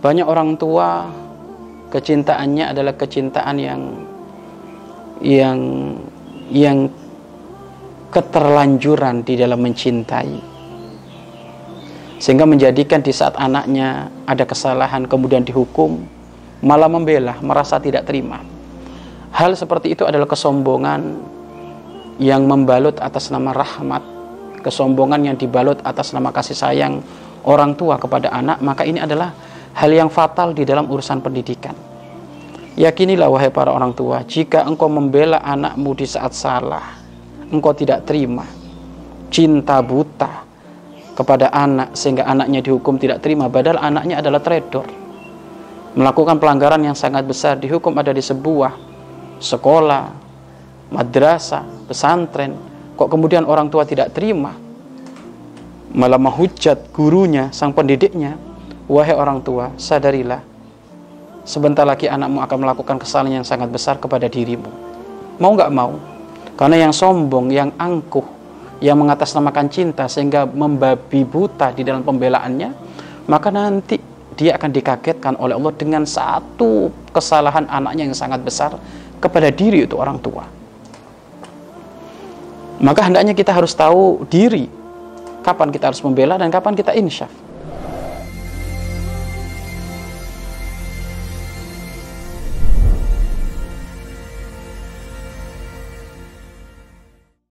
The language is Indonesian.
banyak orang tua kecintaannya adalah kecintaan yang yang yang keterlanjuran di dalam mencintai. Sehingga menjadikan di saat anaknya ada kesalahan kemudian dihukum malah membela merasa tidak terima. Hal seperti itu adalah kesombongan yang membalut atas nama rahmat kesombongan yang dibalut atas nama kasih sayang orang tua kepada anak. Maka ini adalah hal yang fatal di dalam urusan pendidikan. Yakinilah wahai para orang tua, jika engkau membela anakmu di saat salah, engkau tidak terima cinta buta kepada anak sehingga anaknya dihukum tidak terima padahal anaknya adalah trader melakukan pelanggaran yang sangat besar dihukum ada di sebuah sekolah madrasah pesantren kok kemudian orang tua tidak terima? Malah menghujat gurunya sang pendidiknya Wahai orang tua, sadarilah, sebentar lagi anakmu akan melakukan kesalahan yang sangat besar kepada dirimu. Mau nggak mau? Karena yang sombong, yang angkuh, yang mengatasnamakan cinta sehingga membabi buta di dalam pembelaannya, maka nanti dia akan dikagetkan oleh Allah dengan satu kesalahan anaknya yang sangat besar kepada diri itu orang tua. Maka hendaknya kita harus tahu diri kapan kita harus membela dan kapan kita insyaf.